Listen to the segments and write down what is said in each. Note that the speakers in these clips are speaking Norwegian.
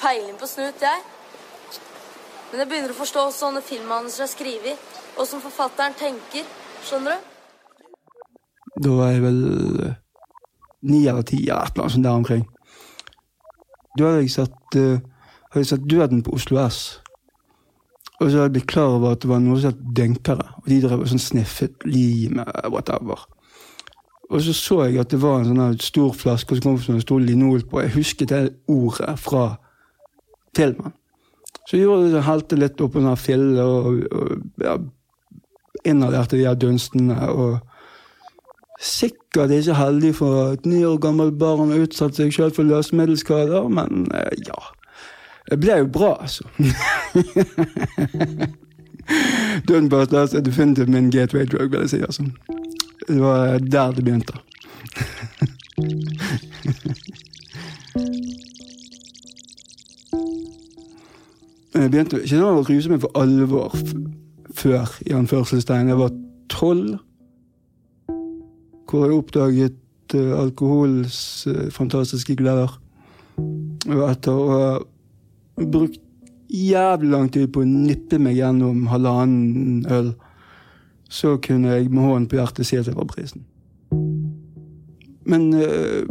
peiling på snut, jeg. Men jeg begynner å forstå sånne filmmanuser er skrevet, og som forfatteren tenker. Skjønner du? Da var jeg vel eh, ni eller ti, eller et eller annet sånt der omkring. Da hadde jeg sett, uh, hadde jeg sett Døden på Oslo S. Og så hadde jeg blitt klar over at det var noe som het denkere, Og de drev og sånn sniffet lim, eh, whatever. Og så så jeg at det var en sånn stor flaske og så kom det en stor linol på. Jeg husket det ordet fra filmen. Så jeg gjorde det, helte litt oppå en fille og, og ja, inhalerte de her dunstene. og Sikkert ikke heldig for et ni år gammelt barn har utsatt seg selv for løsemiddelskader, men eh, ja. Det ble jo bra, altså. Dunbusters er definitivt min gateway drug, vil jeg si. altså. Det var der det begynte. jeg begynte ikke sånn å ruse meg for alvor før i anførselstegn. Jeg var tolv, hvor jeg oppdaget uh, alkoholens uh, fantastiske gleder. Og etter å ha brukt jævlig lang tid på å nippe meg gjennom halvannen øl, så kunne jeg med hånden på hjertet si at jeg var prisen. Men uh,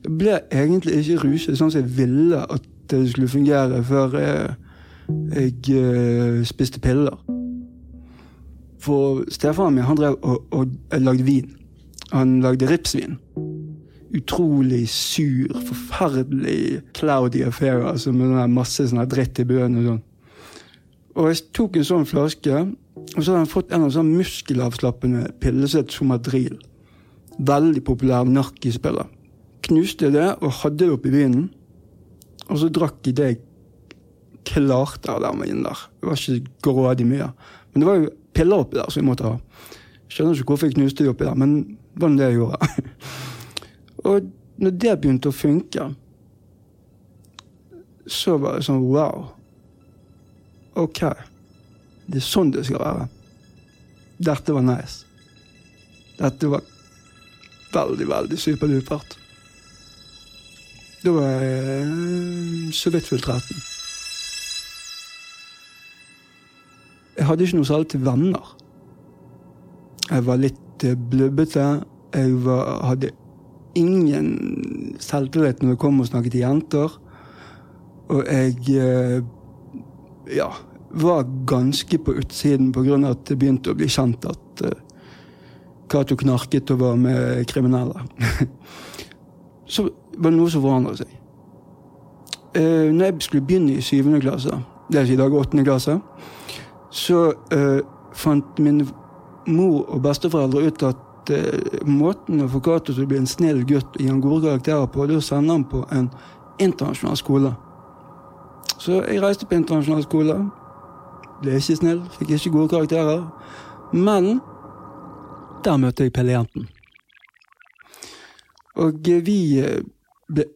jeg ble egentlig ikke ruset sånn som jeg ville at det skulle fungere før jeg, jeg eh, spiste piller. For stefaren min han drev og, og, og lagde vin. Han lagde ripsvin. Utrolig sur, forferdelig cloudy affair altså med masse sånn dritt i bøen og sånn. Og jeg tok en sånn flaske, og så hadde han fått en av sånn muskelavslappende piller som het Somadril. Veldig populær narkispiller. Knuste det og hadde det oppi vinen. Og så drakk jeg det jeg klarte av den vinen der. Det var ikke grådig mye. Men det var jo piller oppi der som jeg måtte ha. Skjønner ikke hvorfor jeg knuste de oppi der, men det var det jeg gjorde. og når det begynte å funke, så var det sånn wow. Ok. Det er sånn det skal være. Dette var nice. Dette var veldig, veldig superdupert. Da var jeg så vidt fylt 13. hadde ikke noe særlig til venner. Jeg var litt eh, blubbete. Jeg var, hadde ingen selvtillit når det kom å snakke til jenter. Og jeg eh, ja, var ganske på utsiden pga. at det begynte å bli kjent at uh, Cato knarket og var med kriminelle. så var det noe som forandret seg. Når jeg skulle begynne i syvende klasse, det er i dag åttende klasse, så uh, fant min mor og besteforeldre ut at uh, måten å få Cato til å bli en snill gutt og gi han gode karakterer på, det er å sende ham på en internasjonal skole. Så jeg reiste på internasjonal skole. Ble ikke snill, fikk ikke gode karakterer. Men der møtte jeg Pelle-jenten. Og vi ble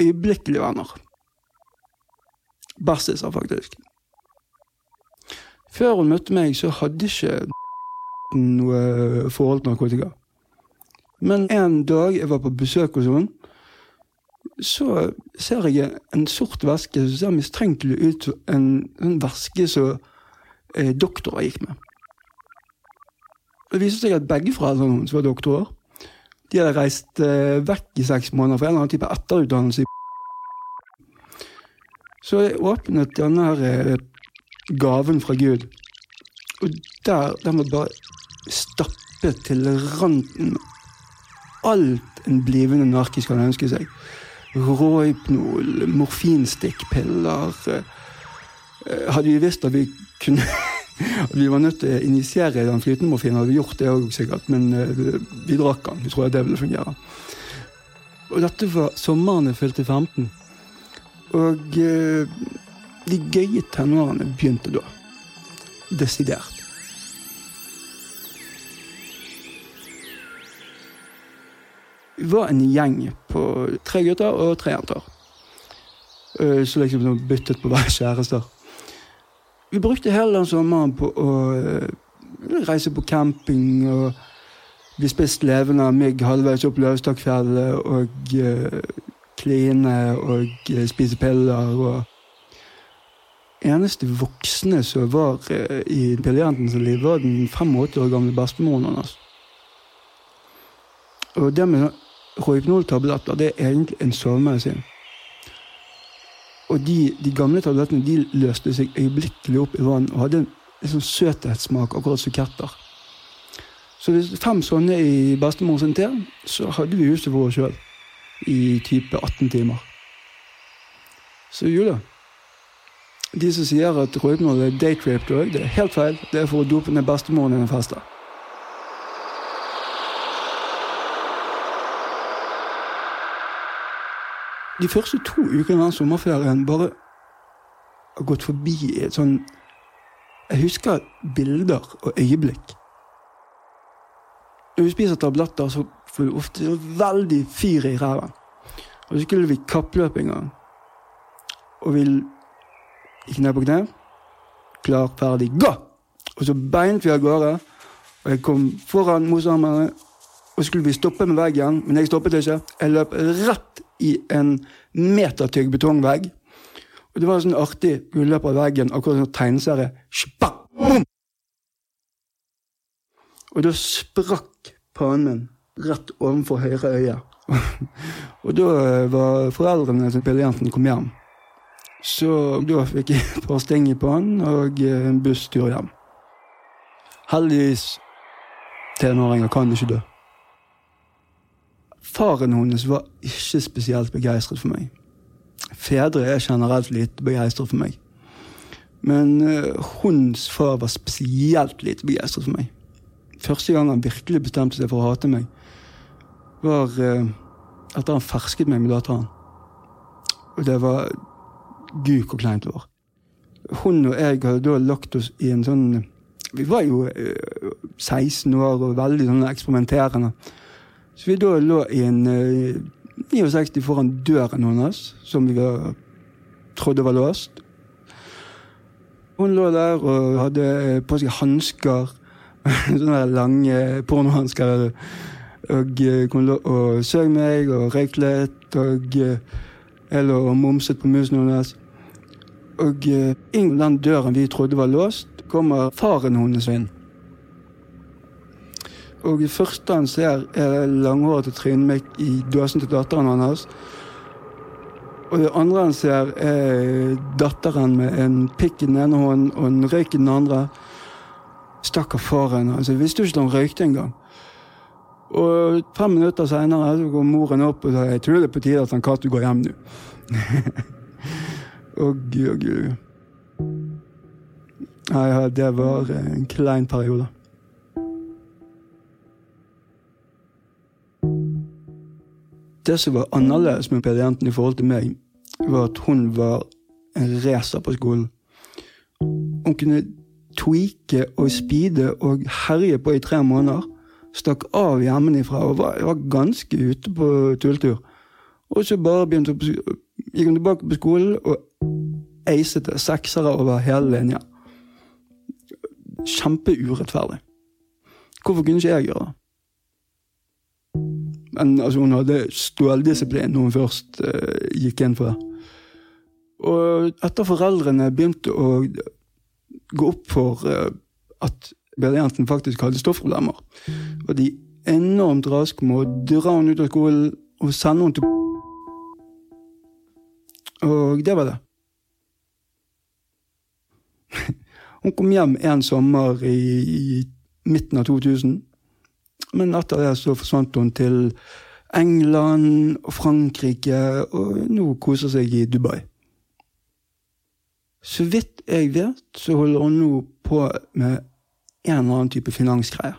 øyeblikkelig venner. Bæsjiser, faktisk. Før hun møtte meg, så hadde ikke noe forhold til narkotika. Men en dag jeg var på besøk hos henne, så ser jeg en sort væske som ser mistenkelig ut en, en væske som eh, doktorer gikk med. Det viser seg at begge foreldrene hennes var doktorer. De hadde reist eh, vekk i seks måneder for en eller annen type etterutdannelse. Så jeg åpnet denne her, eh, gaven fra Gud, og der den var bare stappet til randen. Alt en blivende narkis kan ønske seg råhypnol, morfinstikkpiller. Hadde vi visst at vi kunne at vi var nødt til å injisere den flytende morfinen, hadde vi gjort det òg sikkert. Men vi drakk den. Vi tror at det ville fungere. Og dette var sommeren jeg fylte 15. Og de gøye tenårene begynte da. Desidert. Vi var en gjeng på tre gutter og tre jenter. Så liksom byttet på hver kjærester. Vi brukte hele den sommeren på å reise på camping og Vi spiste levende mygg halvveis opp Løvstakkfjellet og kline og eh, spise piller. og eneste voksne som var eh, i briljantens liv, var den 85 år gamle bestemoren hans. Og det med rohypnoltabletter, det er egentlig en sovemedisin. Og de, de, gamle tablettene de løste seg øyeblikkelig opp i vann og hadde en, sånn søthetssmak, akkurat som ketter. Så hvis fem sånne i bestemor te, så hadde vi huset for oss sjøl i type 18 timer. Så Julie De som sier at rohypnol er date-raped det er helt feil. Det er for å dope ned bestemoren din fester. De første to ukene av sommerferien bare har gått forbi et sånn Jeg husker bilder og øyeblikk. Når vi spiser tabletter, så får vi ofte veldig fyr i ræven. Og så skulle vi kappløp en gang. Og vi gikk ned på kne. Klar, ferdig, gå! Og så beinet vi av gårde. Og jeg kom foran motstanderne. Og skulle vi stoppe med veggen, men jeg stoppet ikke. Jeg løp rett i en metertygg betongvegg. Og det var sånn artig. gulløp løp av veggen, akkurat som tegneserie. Og da sprakk pannen min rett ovenfor høyre øye. og da var foreldrene til pillejenten kom hjem. Så da fikk jeg et par stenger på han og en busstur hjem. Heldigvis tenåringer kan ikke dø. Faren hennes var ikke spesielt begeistret for meg. Fedre er generelt lite begeistret for meg. Men uh, hennes far var spesielt lite begeistret for meg. Første gang han virkelig bestemte seg for å hate meg, var uh, etter han fersket meg med datteren. Og det var Gud, hvor kleint det var. Hun og jeg hadde da lagt oss i en sånn Vi var jo uh, 16 år og veldig sånn eksperimenterende. Så vi da lå i en uh, 69 foran døren hennes, som vi var, trodde var låst. Hun lå der og hadde på seg hansker. Sånne lange pornohansker. Og hun lå og så meg og røyk litt. Og jeg lå og momset på musen hennes. Og inn den døren vi trodde var låst, kommer faren hennes inn. Og det første han ser, er langhårete trynet mitt i dåsen til datteren hans. Og det andre han ser, er datteren med en pikk i den ene hånden og en røyk i den andre. Stakkar faren. altså, Jeg visste jo ikke at han røykte engang. Og fem minutter seinere går moren opp og sier jeg tror det er på tide at han Cato går hjem nå. Å gud, å gud. Nei, det var en klein periode. Det som var annerledes med pedienten i forhold til meg, var at hun var en racer på skolen. Hun kunne tweake og speede og herje på i tre måneder. Stakk av hjemmefra og var, var ganske ute på tulltur. Og så bare begynte hun, gikk hun tilbake på skolen og acet seksere over hele linja. Kjempeurettferdig. Hvorfor kunne ikke jeg gjøre det? Men altså, hun hadde ståldisiplin når hun først uh, gikk inn for det. Og etter foreldrene begynte å gå opp for uh, at Bjørn faktisk hadde stoffproblemer, var de enormt raske med å dra henne ut av skolen og sende henne til Og det var det. Hun kom hjem en sommer i, i midten av 2000. Men etter det så forsvant hun til England og Frankrike, og nå koser seg i Dubai. Så vidt jeg vet, så holder hun nå på med en eller annen type finansgreier.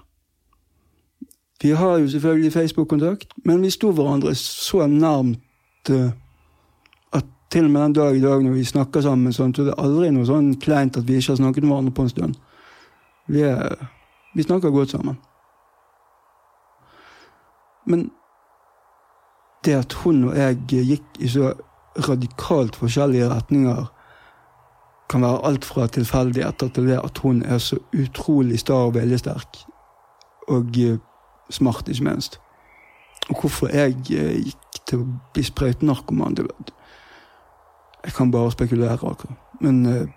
Vi har jo selvfølgelig Facebook-kontakt, men vi sto hverandre så nærmt at til og med den dag i dag når vi snakker sammen, sånn, så det aldri noe sånn kleint at vi ikke har snakket med hverandre på en stund. Vi, er, vi snakker godt sammen. Men det at hun og jeg gikk i så radikalt forskjellige retninger, kan være alt fra tilfeldigheter til det at hun er så utrolig sta og viljesterk. Og smart, ikke minst. Og hvorfor jeg gikk til å bli sprøytenarkoman. Det Jeg kan bare spekulere, akkurat. Men uh,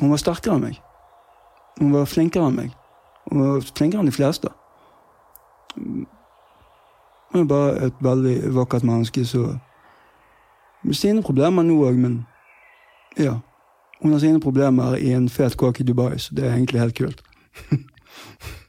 hun var sterkere enn meg. Hun var flinkere enn meg. Hun var flinkere enn de fleste. Hun er bare et veldig vakkert menneske så Med sine problemer nå òg, men ja. Hun har sine problemer i en fet kåk i Dubai, så det er egentlig helt kult.